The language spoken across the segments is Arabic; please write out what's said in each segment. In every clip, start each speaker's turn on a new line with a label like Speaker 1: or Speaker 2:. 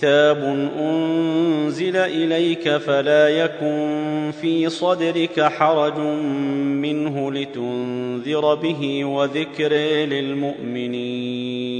Speaker 1: كتاب انزل اليك فلا يكن في صدرك حرج منه لتنذر به وذكر للمؤمنين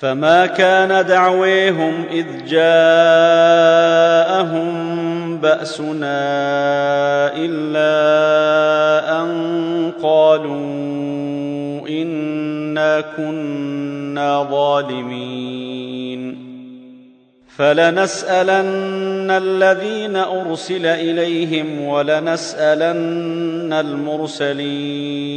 Speaker 1: فما كان دعويهم إذ جاءهم بأسنا إلا أن قالوا إنا كنا ظالمين. فلنسألن الذين أرسل إليهم ولنسألن المرسلين.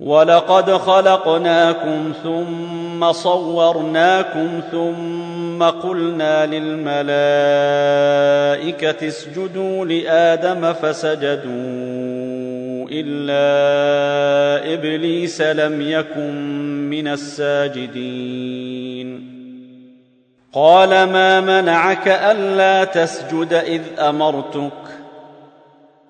Speaker 1: ولقد خلقناكم ثم صورناكم ثم قلنا للملائكة اسجدوا لآدم فسجدوا إلا إبليس لم يكن من الساجدين. قال ما منعك ألا تسجد إذ أمرتك؟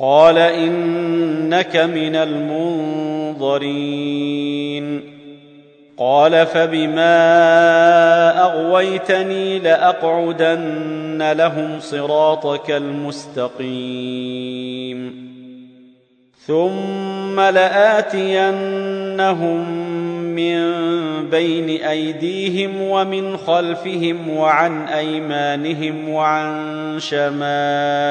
Speaker 1: قال إنك من المنظرين. قال فبما أغويتني لأقعدن لهم صراطك المستقيم. ثم لآتينهم من بين أيديهم ومن خلفهم وعن أيمانهم وعن شمائلهم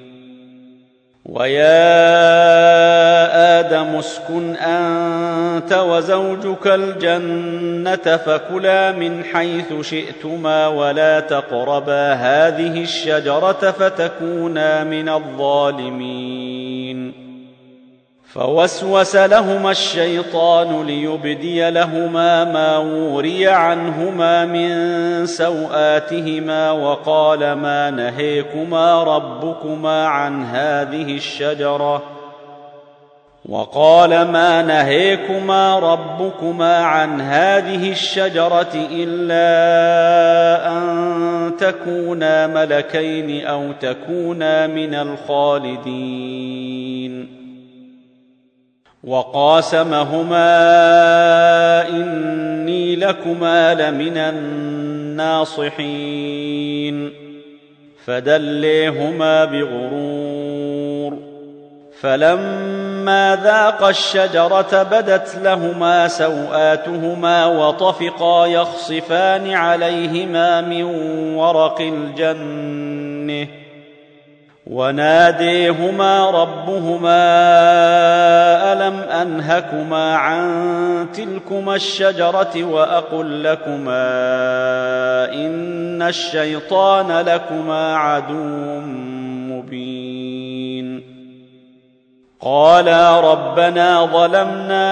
Speaker 1: ويا آدم اسكن أنت وزوجك الجنة فكلا من حيث شئتما ولا تقربا هذه الشجرة فتكونا من الظالمين. فوسوس لهما الشيطان ليبدي لهما ما وري عنهما من سوآتهما وقال ما نهيكما ربكما عن هذه الشجرة وقال ما نهيكما ربكما عن هذه الشجرة إلا أن تكونا ملكين أو تكونا من الخالدين وقاسمهما إني لكما لمن الناصحين. فدليهما بغرور. فلما ذاقا الشجرة بدت لهما سوآتهما وطفقا يخصفان عليهما من ورق الجنة. وناديهما ربهما ألم أنهكما عن تلكما الشجرة وأقل لكما إن الشيطان لكما عدو مبين. قالا ربنا ظلمنا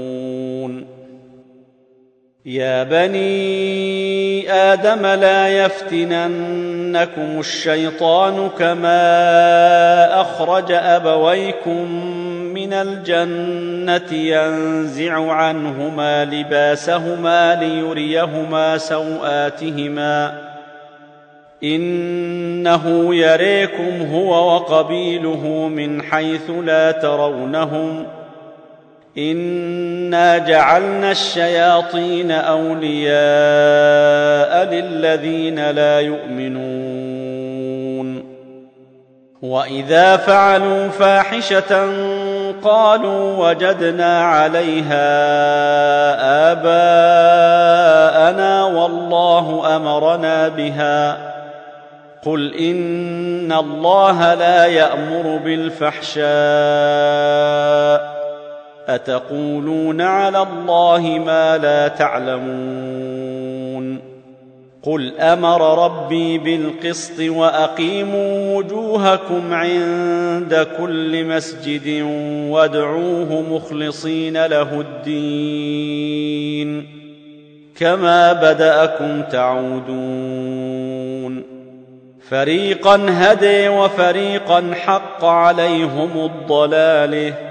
Speaker 1: يا بني آدم لا يفتننكم الشيطان كما أخرج أبويكم من الجنة ينزع عنهما لباسهما ليريهما سوآتهما. إنه يريكم هو وقبيله من حيث لا ترونهم. انا جعلنا الشياطين اولياء للذين لا يؤمنون واذا فعلوا فاحشه قالوا وجدنا عليها اباءنا والله امرنا بها قل ان الله لا يامر بالفحشاء أتقولون على الله ما لا تعلمون؟ قل أمر ربي بالقسط وأقيموا وجوهكم عند كل مسجد وادعوه مخلصين له الدين. كما بدأكم تعودون. فريقا هدي وفريقا حق عليهم الضلالة.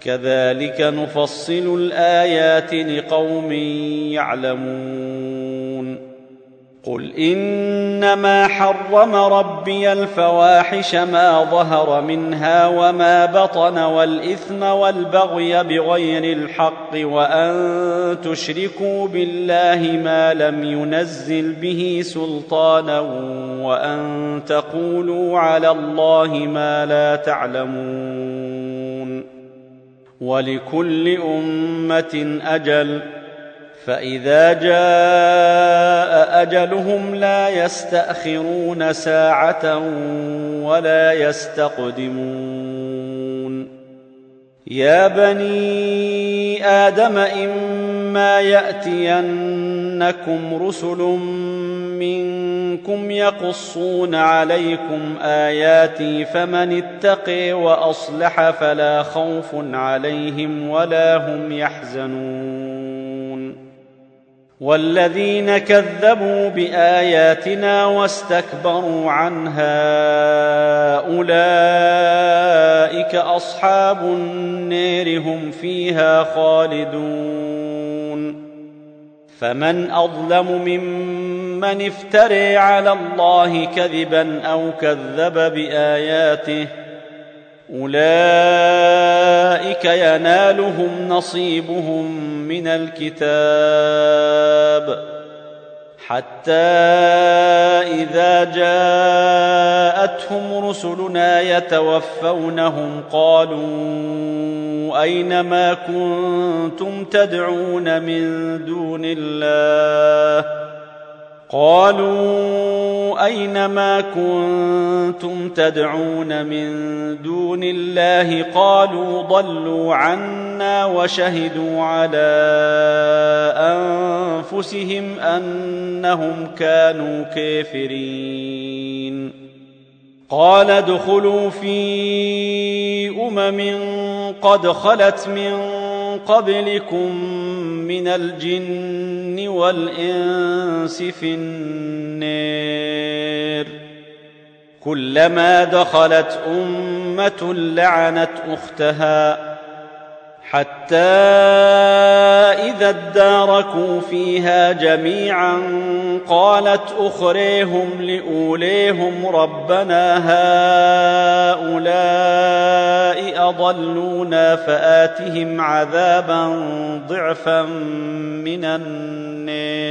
Speaker 1: كذلك نفصل الآيات لقوم يعلمون. قل إنما حرم ربي الفواحش ما ظهر منها وما بطن والإثم والبغي بغير الحق وأن تشركوا بالله ما لم ينزل به سلطانا وأن تقولوا على الله ما لا تعلمون. ولكل أمة أجل فإذا جاء أجلهم لا يستأخرون ساعة ولا يستقدمون. يا بني آدم اما ياتينكم رسل منكم يقصون عليكم اياتي فمن اتقي واصلح فلا خوف عليهم ولا هم يحزنون والذين كذبوا باياتنا واستكبروا عنها اولئك اصحاب النير هم فيها خالدون فمن أظلم ممن افتري على الله كذبا أو كذب بآياته أولئك ينالهم نصيبهم من الكتاب حتى إذا جاءتهم رسلنا يتوفونهم قالوا أين ما كنتم تدعون من دون الله قالوا أين ما كنتم تدعون من دون الله؟ قالوا ضلوا عنا وشهدوا على أنفسهم أنهم كانوا كافرين. قال ادخلوا في أمم قد خلت من قبلكم من الجن والإنس في النير. كلما دخلت أمة لعنت أختها. حتى إذا اداركوا فيها جميعا قالت أخريهم لأوليهم ربنا هؤلاء أضلونا فآتهم عذابا ضعفا من النير.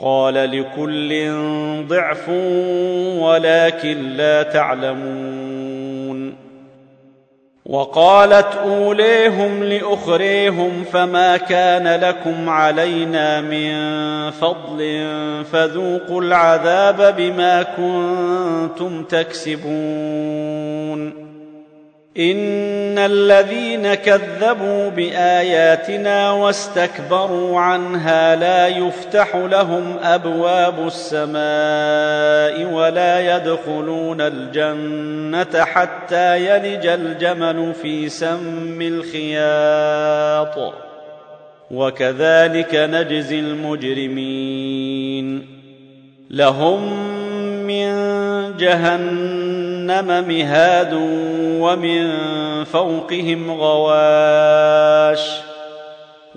Speaker 1: قال لكل ضعف ولكن لا تعلمون. وقالت أوليهم لأخريهم فما كان لكم علينا من فضل فذوقوا العذاب بما كنتم تكسبون. ان الذين كذبوا باياتنا واستكبروا عنها لا يفتح لهم ابواب السماء ولا يدخلون الجنه حتى يلج الجمل في سم الخياط وكذلك نجزي المجرمين لهم من جهنم مهاد ومن فوقهم غواش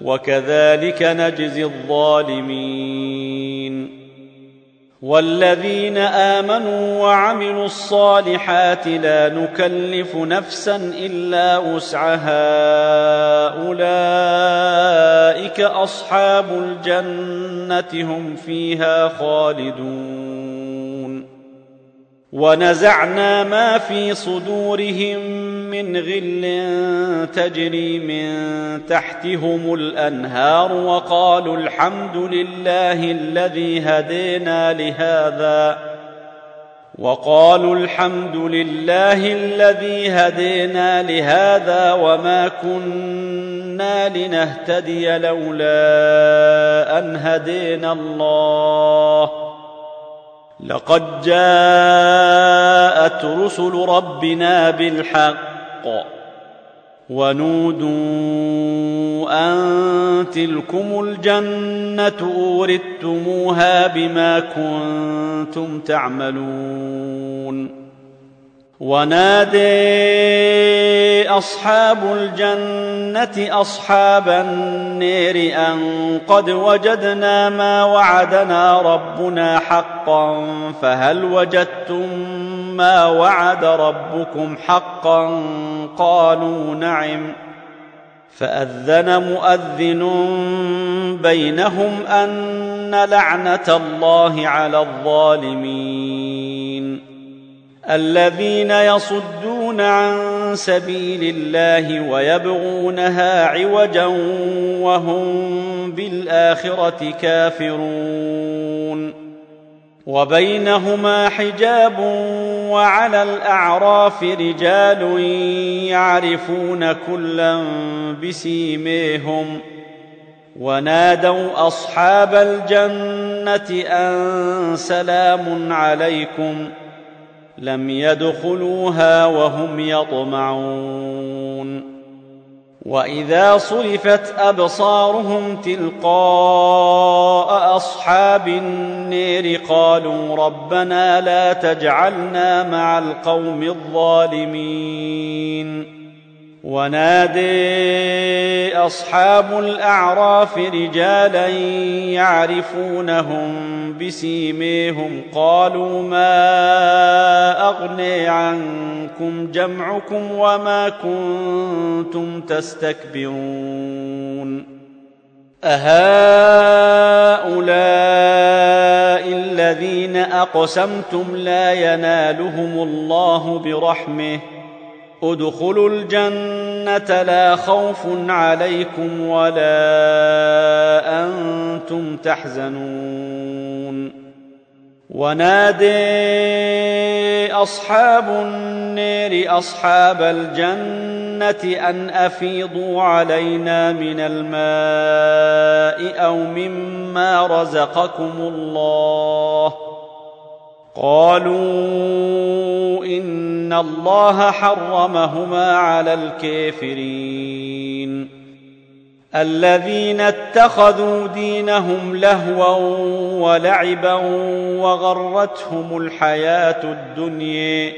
Speaker 1: وكذلك نجزي الظالمين والذين آمنوا وعملوا الصالحات لا نكلف نفسا إلا وسعها أولئك أصحاب الجنة هم فيها خالدون ونزعنا ما في صدورهم من غل تجري من تحتهم الأنهار وقالوا الحمد لله الذي هدينا لهذا وقالوا الحمد لله الذي هدينا لهذا وما كنا لنهتدي لولا أن هدينا الله لقد جاءت رسل ربنا بالحق ونودوا أن تلكم الجنة أورثتموها بما كنتم تعملون ونادي أصحاب الجنة أصحاب النير أن قد وجدنا ما وعدنا ربنا حقا فهل وجدتم ما وعد ربكم حقا قالوا نعم فأذن مؤذن بينهم أن لعنة الله على الظالمين الذين يصدون عن سبيل الله ويبغونها عوجا وهم بالآخرة كافرون. وبينهما حجاب وعلى الأعراف رجال يعرفون كلا بسيميهم. ونادوا أصحاب الجنة أن سلام عليكم. لم يدخلوها وهم يطمعون. وإذا صرفت أبصارهم تلقاء أصحاب النير قالوا ربنا لا تجعلنا مع القوم الظالمين. ونادي أصحاب الأعراف رجالا يعرفونهم بسيميهم قالوا ما أغني عنكم جمعكم وما كنتم تستكبرون أهؤلاء الذين أقسمتم لا ينالهم الله برحمه ادخلوا الجنة لا خوف عليكم ولا أنتم تحزنون. ونادي أصحاب النير أصحاب الجنة أن أفيضوا علينا من الماء أو مما رزقكم الله. قالوا إن الله حرمهما على الكافرين. الذين اتخذوا دينهم لهوا ولعبا وغرتهم الحياة الدنيا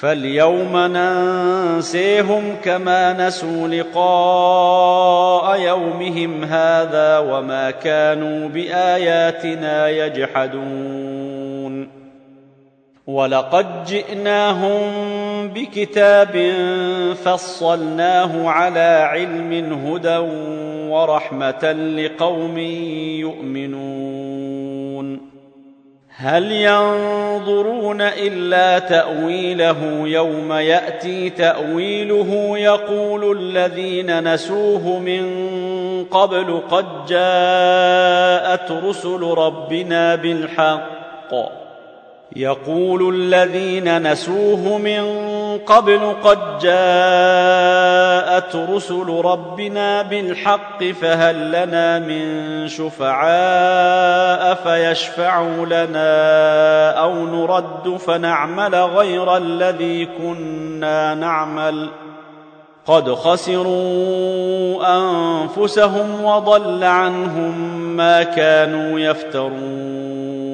Speaker 1: فاليوم ننسيهم كما نسوا لقاء يومهم هذا وما كانوا بآياتنا يجحدون. ولقد جئناهم بكتاب فصلناه على علم هدى ورحمه لقوم يؤمنون هل ينظرون الا تاويله يوم ياتي تاويله يقول الذين نسوه من قبل قد جاءت رسل ربنا بالحق يقول الذين نسوه من قبل قد جاءت رسل ربنا بالحق فهل لنا من شفعاء فيشفعوا لنا أو نرد فنعمل غير الذي كنا نعمل قد خسروا أنفسهم وضل عنهم ما كانوا يفترون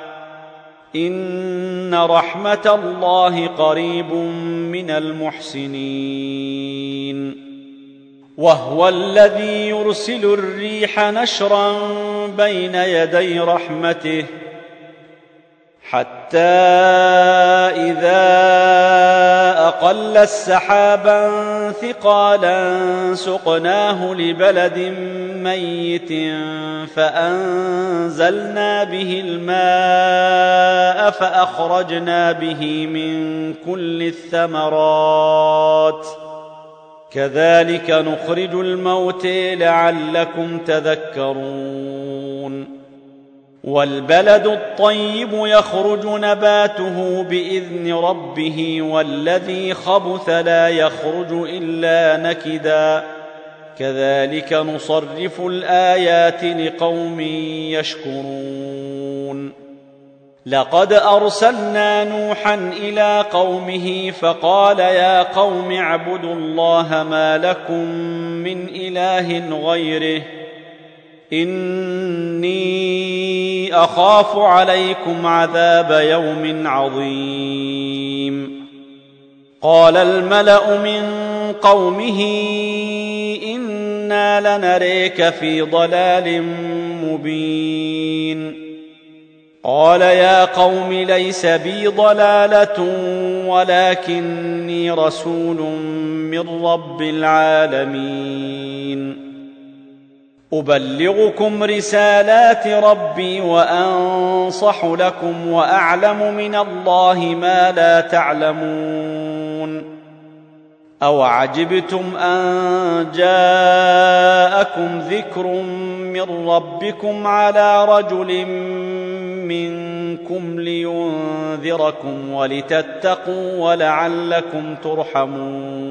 Speaker 1: ان رحمه الله قريب من المحسنين وهو الذي يرسل الريح نشرا بين يدي رحمته حتى إذا أقل السحابا ثقالا سقناه لبلد ميت فأنزلنا به الماء فأخرجنا به من كل الثمرات. كذلك نخرج الموت لعلكم تذكرون. والبلد الطيب يخرج نباته بإذن ربه والذي خبث لا يخرج إلا نكدا. كذلك نصرف الآيات لقوم يشكرون. لقد أرسلنا نوحا إلى قومه فقال يا قوم اعبدوا الله ما لكم من إله غيره. إني أخاف عليكم عذاب يوم عظيم. قال الملأ من قومه إنا لنريك في ضلال مبين. قال يا قوم ليس بي ضلالة ولكني رسول من رب العالمين. أبلغكم رسالات ربي وأنصح لكم وأعلم من الله ما لا تعلمون أو عجبتم أن جاءكم ذكر من ربكم على رجل منكم لينذركم ولتتقوا ولعلكم ترحمون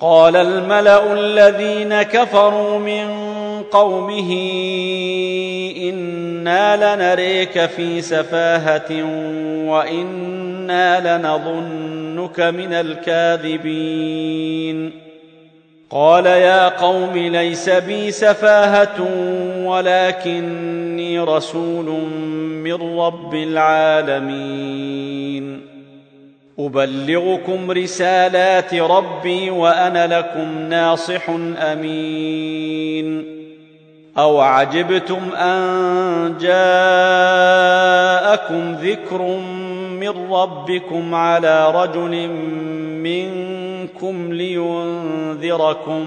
Speaker 1: قال الملأ الذين كفروا من قومه إنا لنريك في سفاهة وإنا لنظنك من الكاذبين. قال يا قوم ليس بي سفاهة ولكني رسول من رب العالمين. أبلغكم رسالات ربي وأنا لكم ناصح أمين. أو عجبتم أن جاءكم ذكر من ربكم على رجل منكم لينذركم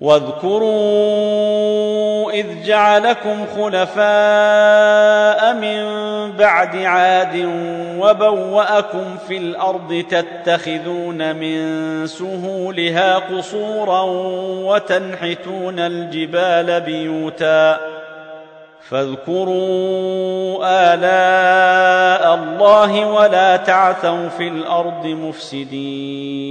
Speaker 1: واذكروا إذ جعلكم خلفاء من بعد عاد وبوأكم في الأرض تتخذون من سهولها قصورا وتنحتون الجبال بيوتا فاذكروا آلاء الله ولا تعثوا في الأرض مفسدين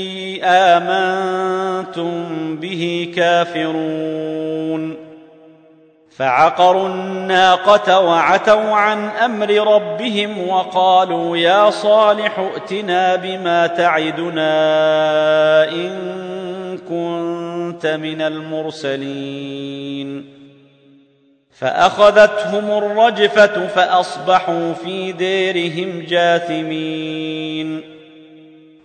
Speaker 1: آمنتم به كافرون فعقروا الناقة وعتوا عن أمر ربهم وقالوا يا صالح ائتنا بما تعدنا إن كنت من المرسلين فأخذتهم الرجفة فأصبحوا في ديرهم جاثمين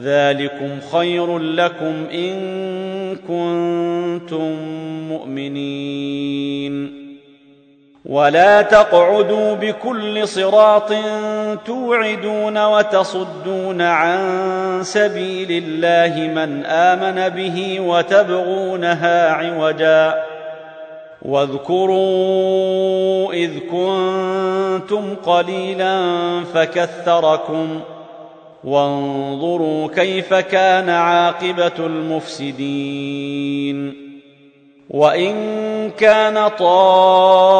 Speaker 1: ذلكم خير لكم إن كنتم مؤمنين. ولا تقعدوا بكل صراط توعدون وتصدون عن سبيل الله من آمن به وتبغونها عوجا. واذكروا إذ كنتم قليلا فكثركم. وانظروا كيف كان عاقبة المفسدين. وإن كان طائفة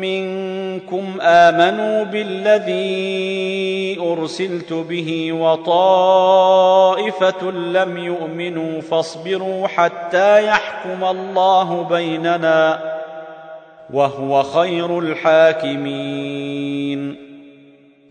Speaker 1: منكم آمنوا بالذي أرسلت به وطائفة لم يؤمنوا فاصبروا حتى يحكم الله بيننا وهو خير الحاكمين.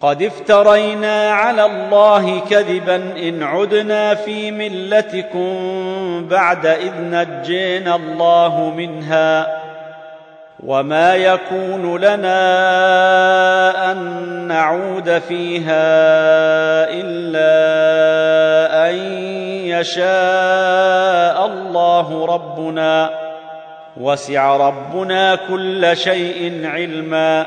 Speaker 1: قد افترينا على الله كذبا ان عدنا في ملتكم بعد اذ نجينا الله منها وما يكون لنا ان نعود فيها الا ان يشاء الله ربنا وسع ربنا كل شيء علما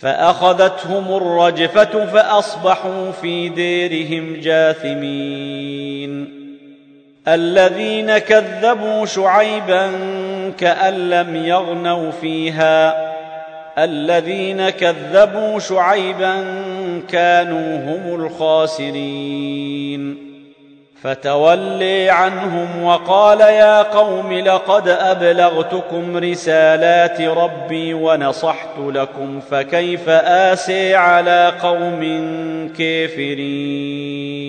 Speaker 1: فأخذتهم الرجفة فأصبحوا في ديرهم جاثمين. الذين كذبوا شعيبا كأن لم يغنوا فيها. الذين كذبوا شعيبا كانوا هم الخاسرين. فتولي عنهم وقال يا قوم لقد أبلغتكم رسالات ربي ونصحت لكم فكيف آسي على قوم كافرين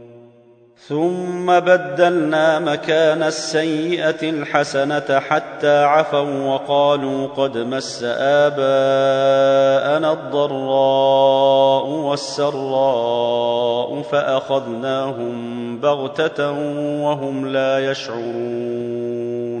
Speaker 1: ثم بدلنا مكان السيئة الحسنة حتى عفوا وقالوا قد مس آباءنا الضراء والسراء فأخذناهم بغتة وهم لا يشعرون.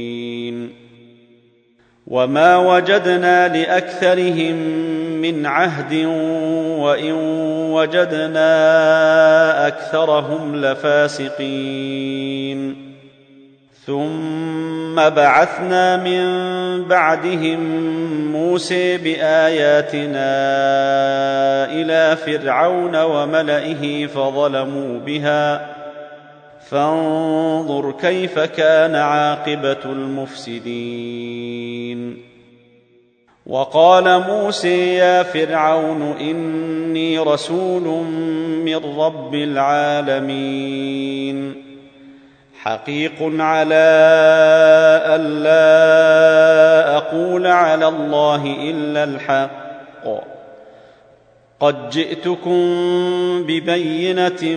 Speaker 1: وما وجدنا لاكثرهم من عهد وان وجدنا اكثرهم لفاسقين ثم بعثنا من بعدهم موسى باياتنا إلى فرعون وملئه فظلموا بها فانظر كيف كان عاقبه المفسدين وقال موسى يا فرعون إني رسول من رب العالمين. حقيق على الا أقول على الله إلا الحق. قد جئتكم ببينة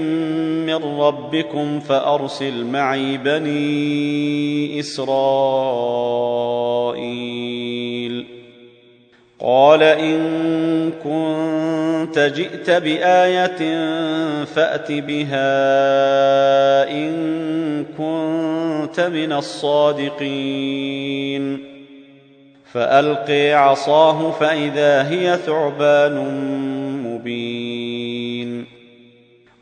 Speaker 1: من ربكم فأرسل معي بني إسرائيل. قال إن كنت جئت بآية فأت بها إن كنت من الصادقين. فالقي عصاه فإذا هي ثعبان مبين.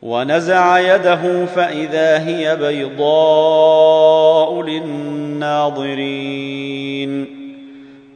Speaker 1: ونزع يده فإذا هي بيضاء للناظرين.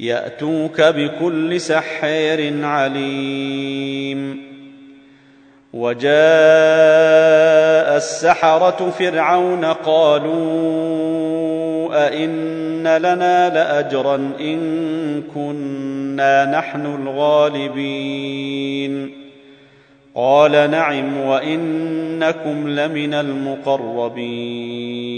Speaker 1: يأتوك بكل سحير عليم. وجاء السحرة فرعون قالوا أئن لنا لأجرا إن كنا نحن الغالبين. قال نعم وإنكم لمن المقربين.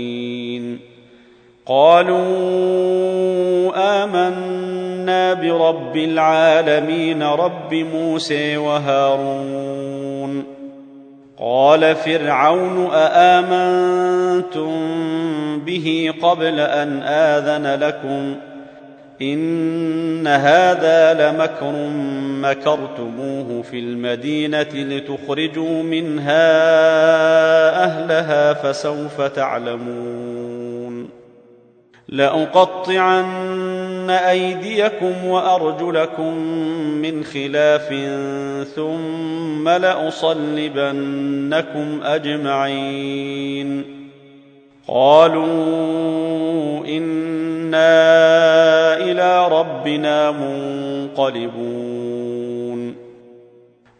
Speaker 1: قالوا آمنا برب العالمين رب موسى وهارون. قال فرعون أآمنتم به قبل أن آذن لكم؟ إن هذا لمكر مكرتموه في المدينة لتخرجوا منها أهلها فسوف تعلمون. لأقطعن أيديكم وأرجلكم من خلاف ثم لأصلبنكم أجمعين. قالوا إنا إلى ربنا منقلبون.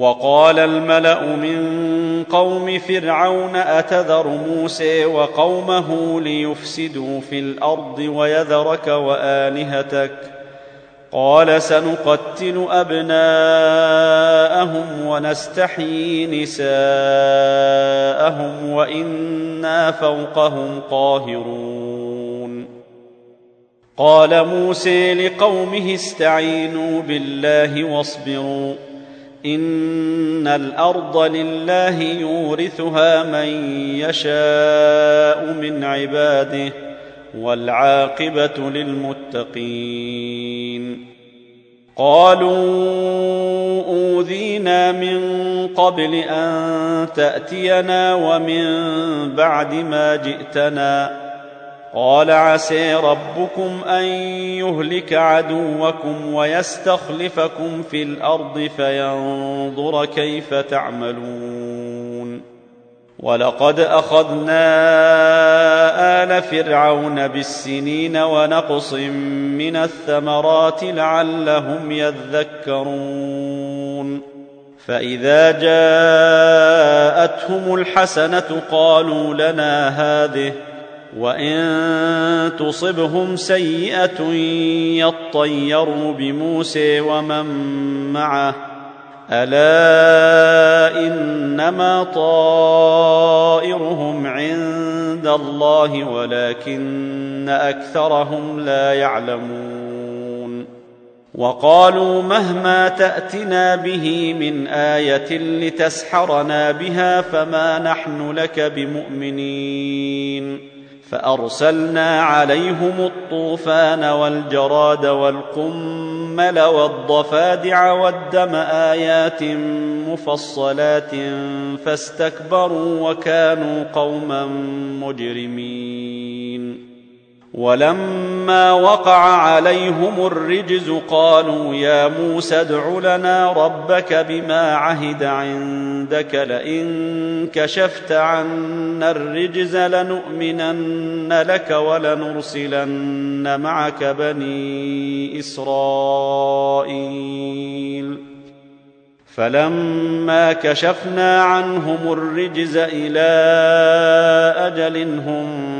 Speaker 1: وقال الملأ من قوم فرعون أتذر موسى وقومه ليفسدوا في الأرض ويذرك وآلهتك؟ قال سنقتل أبناءهم ونستحيي نساءهم وإنا فوقهم قاهرون. قال موسى لقومه استعينوا بالله واصبروا. ان الأرض لله يورثها من يشاء من عباده والعاقبه للمتقين قالوا اوذينا من قبل ان تاتينا ومن بعد ما جئتنا قال عسي ربكم أن يهلك عدوكم ويستخلفكم في الأرض فينظر كيف تعملون. ولقد أخذنا آل فرعون بالسنين ونقص من الثمرات لعلهم يذكرون. فإذا جاءتهم الحسنة قالوا لنا هذه وان تصبهم سيئه يطيروا بموسى ومن معه الا انما طائرهم عند الله ولكن اكثرهم لا يعلمون وقالوا مهما تاتنا به من إيه لتسحرنا بها فما نحن لك بمؤمنين فأرسلنا عليهم الطوفان والجراد والقمل والضفادع والدم آيات مفصلات فاستكبروا وكانوا قوما مجرمين. ولما وقع عليهم الرجز قالوا يا موسى ادع لنا ربك بما عهد عندك لئن كشفت عنا الرجز لنؤمنن لك ولنرسلن معك بني إسرائيل. فلما كشفنا عنهم الرجز إلى أجل هم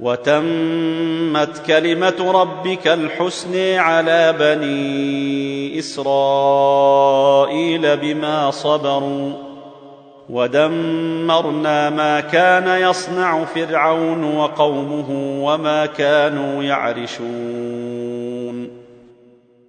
Speaker 1: وتمت كلمة ربك الحسن على بني إسرائيل بما صبروا ودمرنا ما كان يصنع فرعون وقومه وما كانوا يعرشون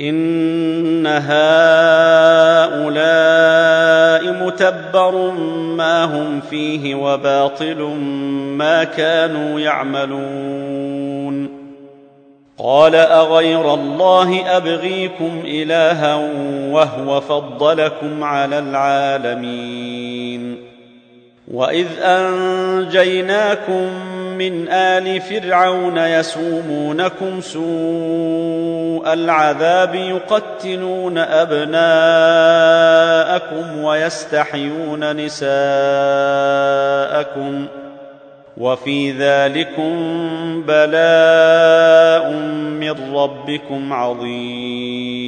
Speaker 1: ان هؤلاء متبر ما هم فيه وباطل ما كانوا يعملون قال اغير الله ابغيكم الها وهو فضلكم على العالمين واذ انجيناكم من ال فرعون يسومونكم سوء العذاب يقتلون أبناءكم ويستحيون نساءكم وفي ذلكم بلاء من ربكم عظيم.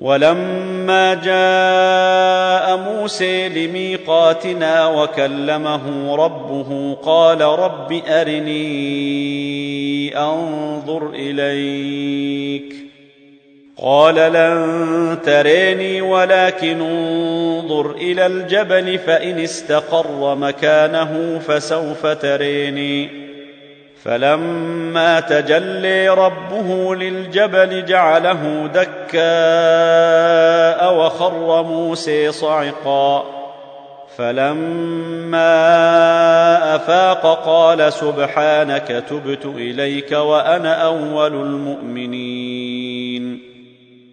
Speaker 1: ولما جاء موسى لميقاتنا وكلمه ربه قال رب أرني أنظر إليك قال لن تريني ولكن انظر إلى الجبل فإن استقر مكانه فسوف تريني فلما تجلي ربه للجبل جعله دكاء وخر موسى صعقا. فلما أفاق قال سبحانك تبت إليك وأنا أول المؤمنين.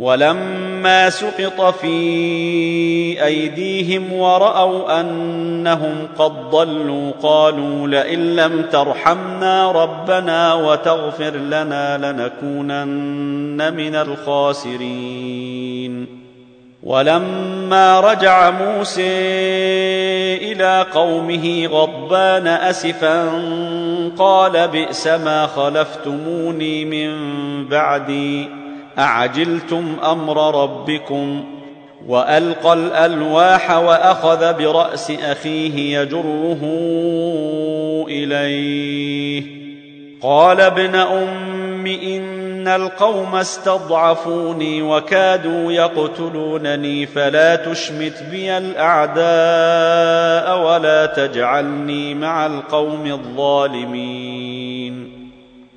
Speaker 1: ولما سقط في أيديهم ورأوا أنهم قد ضلوا قالوا لئن لم ترحمنا ربنا وتغفر لنا لنكونن من الخاسرين. ولما رجع موسى إلى قومه غضبان أسفا قال بئس ما خلفتموني من بعدي. أعجلتم أمر ربكم وألقى الألواح وأخذ برأس أخيه يجره إليه. قال ابن أم إن القوم استضعفوني وكادوا يقتلونني فلا تشمت بي الأعداء ولا تجعلني مع القوم الظالمين.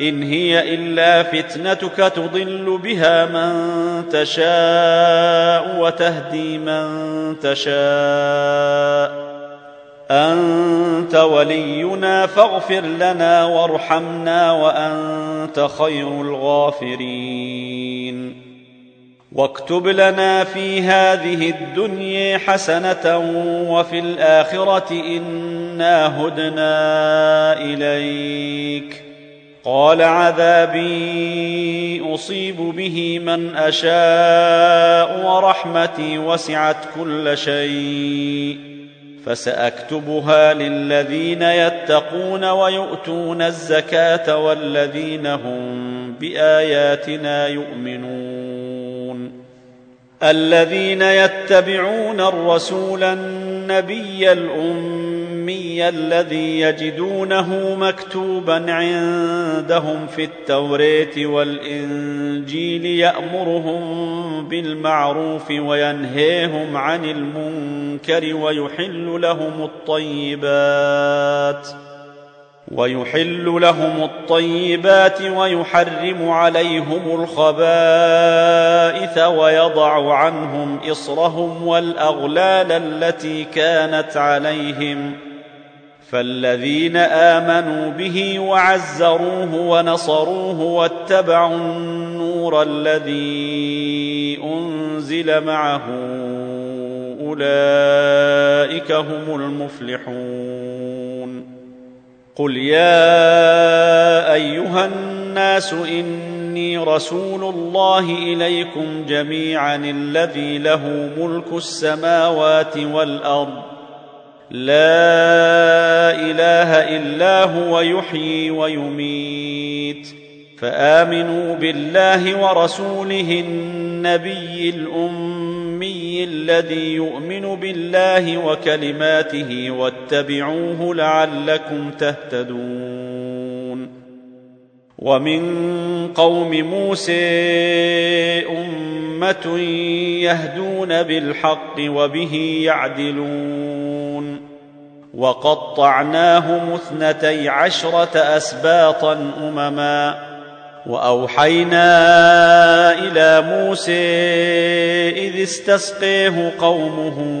Speaker 1: إن هي إلا فتنتك تضل بها من تشاء وتهدي من تشاء. أنت ولينا فاغفر لنا وارحمنا وأنت خير الغافرين. واكتب لنا في هذه الدنيا حسنة وفي الآخرة إنا هدنا إليك. قال عذابي أصيب به من أشاء ورحمتي وسعت كل شيء فسأكتبها للذين يتقون ويؤتون الزكاة والذين هم بآياتنا يؤمنون الذين يتبعون الرسول النبي الأمي الذي يجدونه مكتوبا عندهم في التوراه والإنجيل يأمرهم بالمعروف وينهيهم عن المنكر ويحل لهم الطيبات ويحل لهم الطيبات ويحرم عليهم الخبائث ويضع عنهم إصرهم والأغلال التي كانت عليهم فالذين آمنوا به وعزروه ونصروه واتبعوا النور الذي أنزل معه أولئك هم المفلحون. قل يا أيها الناس إني رسول الله إليكم جميعا الذي له ملك السماوات والأرض لا إله إلا هو يحيي ويميت. فآمنوا بالله ورسوله النبي الأمي الذي يؤمن بالله وكلماته واتبعوه لعلكم تهتدون. ومن قوم موسى أمة يهدون بالحق وبه يعدلون. وقطعناهم اثنتي عشرة أسباطا أمما. وأوحينا إلى موسى إذ استسقيه قومه.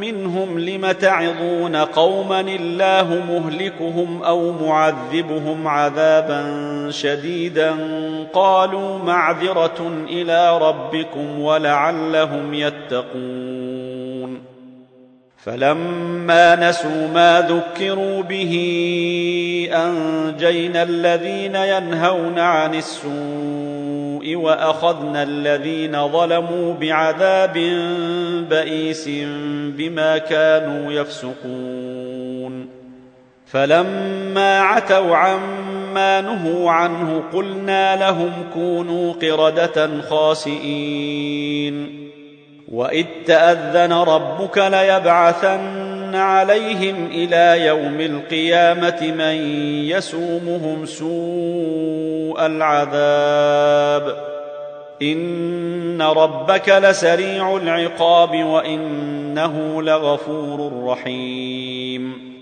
Speaker 1: منهم لم تعظون قوما الله مهلكهم أو معذبهم عذابا شديدا قالوا معذرة إلى ربكم ولعلهم يتقون فلما نسوا ما ذكروا به أنجينا الذين ينهون عن السوء وأخذنا الذين ظلموا بعذاب بئيس بما كانوا يفسقون. فلما عتوا عما نهوا عنه قلنا لهم كونوا قردة خاسئين. وإذ تأذن ربك ليبعثن عليهم إلى يوم القيامة من يسومهم سوء العذاب. ان ربك لسريع العقاب وانه لغفور رحيم.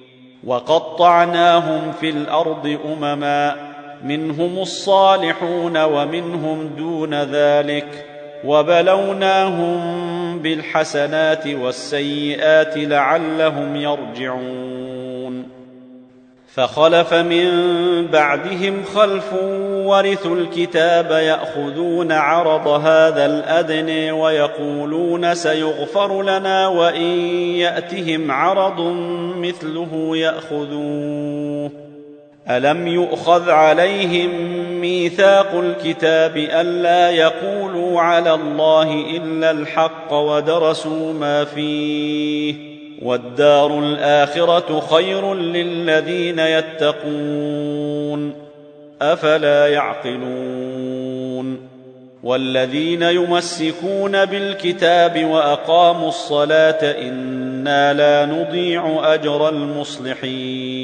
Speaker 1: وقطعناهم في الأرض امما منهم الصالحون ومنهم دون ذلك وبلوناهم بالحسنات والسيئات لعلهم يرجعون. فخلف من بعدهم خلف ورثوا الكتاب يأخذون عرض هذا الادنى ويقولون سيغفر لنا وإن يأتهم عرض مثله يأخذوه. ألم يؤخذ عليهم ميثاق الكتاب ألا يقولوا على الله إلا الحق ودرسوا ما فيه؟ والدار الآخرة خير للذين يتقون أفلا يعقلون والذين يمسكون بالكتاب وأقاموا الصلاة إنا لا نضيع أجر المصلحين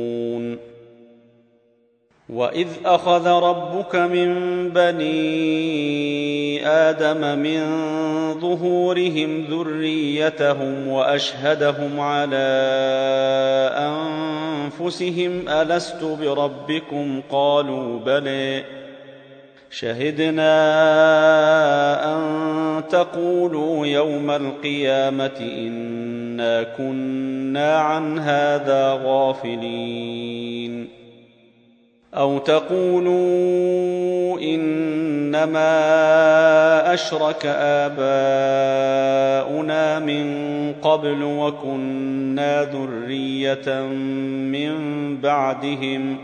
Speaker 1: واذ اخذ ربك من بني آدم من ظهورهم ذريتهم واشهدهم على انفسهم الست بربكم قالوا بلى شهدنا ان تقولوا يوم القيامه انا كنا عن هذا غافلين أو تقولوا إنما أشرك آباؤنا من قبل وكنا ذرية من بعدهم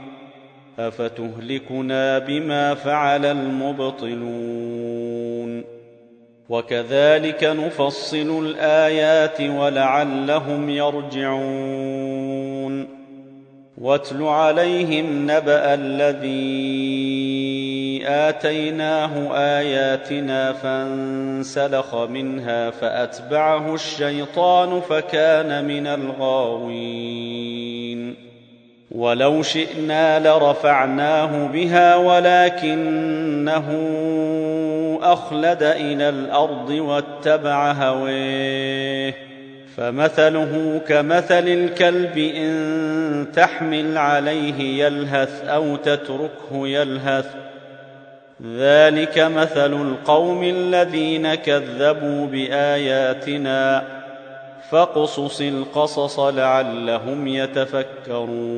Speaker 1: أفتهلكنا بما فعل المبطلون وكذلك نفصل الآيات ولعلهم يرجعون واتل عليهم نبأ الذي آتيناه آياتنا فانسلخ منها فأتبعه الشيطان فكان من الغاوين. ولو شئنا لرفعناه بها ولكنه أخلد إلى الأرض واتبع هويه فمثله كمثل الكلب إن تحمل عليه يلهث أو تتركه يلهث. ذلك مثل القوم الذين كذبوا بآياتنا فاقصص القصص لعلهم يتفكرون.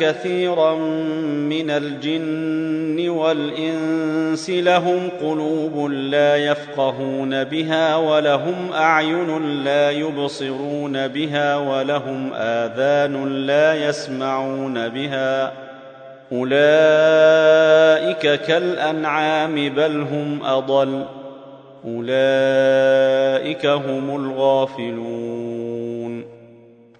Speaker 1: كثيرا من الجن والإنس لهم قلوب لا يفقهون بها ولهم أعين لا يبصرون بها ولهم آذان لا يسمعون بها أولئك كالأنعام بل هم أضل أولئك هم الغافلون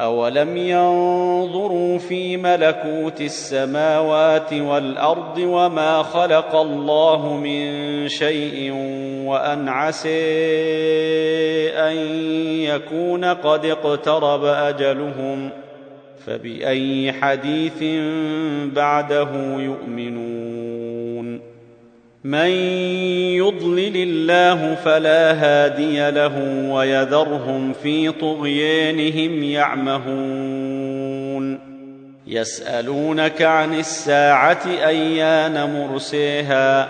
Speaker 1: اولم ينظروا في ملكوت السماوات والارض وما خلق الله من شيء وان عسي ان يكون قد اقترب اجلهم فباي حديث بعده يؤمنون من يضلل الله فلا هادي له ويذرهم في طغيانهم يعمهون. يسألونك عن الساعة أيان مرسيها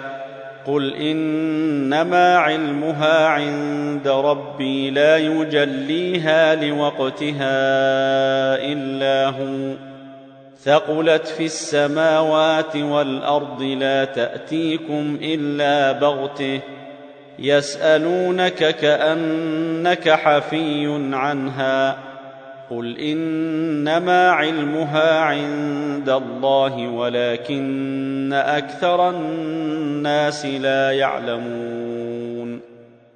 Speaker 1: قل إنما علمها عند ربي لا يجليها لوقتها إلا هو. ثقلت في السماوات والأرض لا تأتيكم إلا بغتة يسألونك كأنك حفي عنها قل إنما علمها عند الله ولكن أكثر الناس لا يعلمون.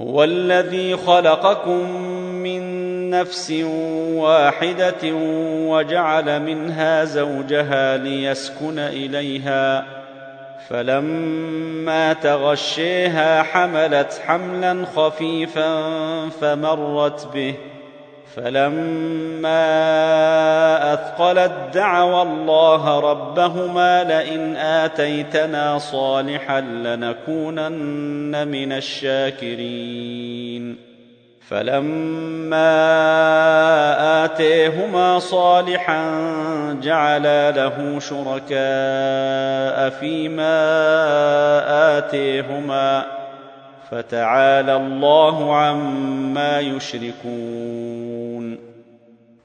Speaker 1: هو الذي خلقكم من نفس واحدة وجعل منها زوجها ليسكن إليها. فلما تغشيها حملت حملا خفيفا فمرت به. فلما أثقلت دعوا الله ربهما لئن آتيتنا صالحا لنكونن من الشاكرين. فلما آتيهما صالحا جعلا له شركاء فيما آتيهما فتعالى الله عما يشركون.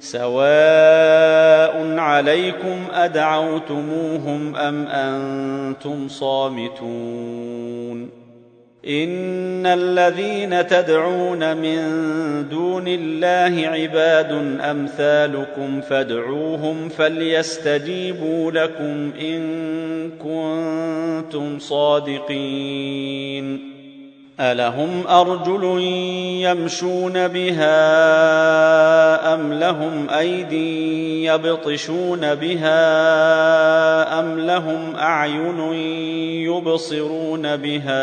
Speaker 1: سواء عليكم ادعوتموهم ام أنتم صامتون ان الذين تدعون من دون الله عباد امثالكم فادعوهم فليستجيبوا لكم ان كنتم صادقين الهم ارجل يمشون بها ام لهم ايدي يبطشون بها ام لهم اعين يبصرون بها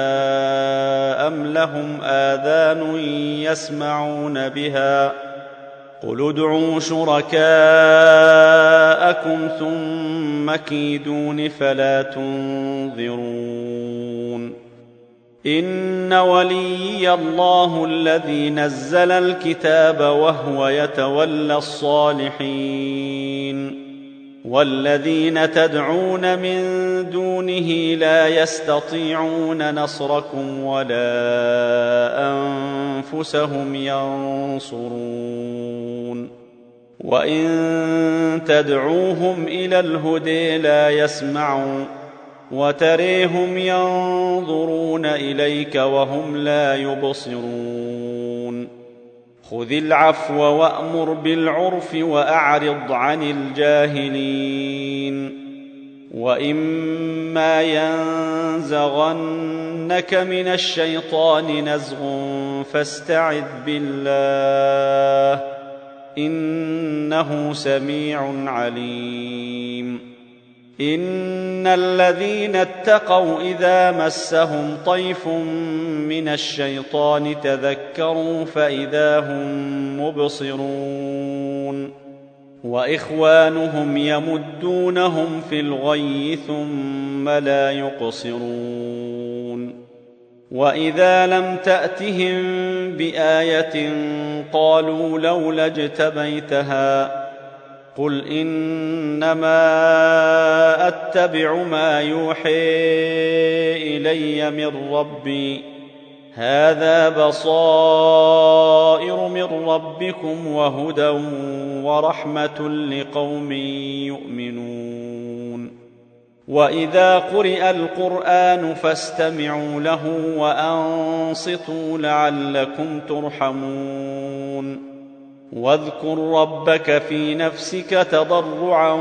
Speaker 1: ام لهم اذان يسمعون بها قل ادعوا شركاءكم ثم كيدون فلا تنظرون إن وليي الله الذي نزل الكتاب وهو يتولى الصالحين والذين تدعون من دونه لا يستطيعون نصركم ولا أنفسهم ينصرون وإن تدعوهم إلى الهدي لا يسمعون وتريهم ينظرون إليك وهم لا يبصرون. خذ العفو وأمر بالعرف وأعرض عن الجاهلين. وإما ينزغنك من الشيطان نزغ فاستعذ بالله إنه سميع عليم. ان الذين اتقوا اذا مسهم طيف من الشيطان تذكروا فاذا هم مبصرون واخوانهم يمدونهم في الغي ثم لا يقصرون واذا لم تاتهم بايه قالوا لولا اجتبيتها قل انما اتبع ما يوحي الي من ربي. هذا بصائر من ربكم وهدى ورحمه لقوم يؤمنون. واذا قرئ القران فاستمعوا له وانصتوا لعلكم ترحمون. واذكر ربك في نفسك تضرعا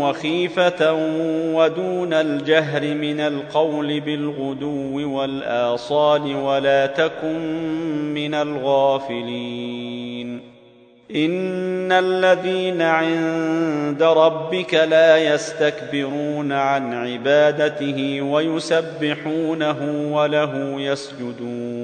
Speaker 1: وخيفة ودون الجهر من القول بالغدو والآصال ولا تكن من الغافلين. إن الذين عند ربك لا يستكبرون عن عبادته ويسبحونه وله يسجدون.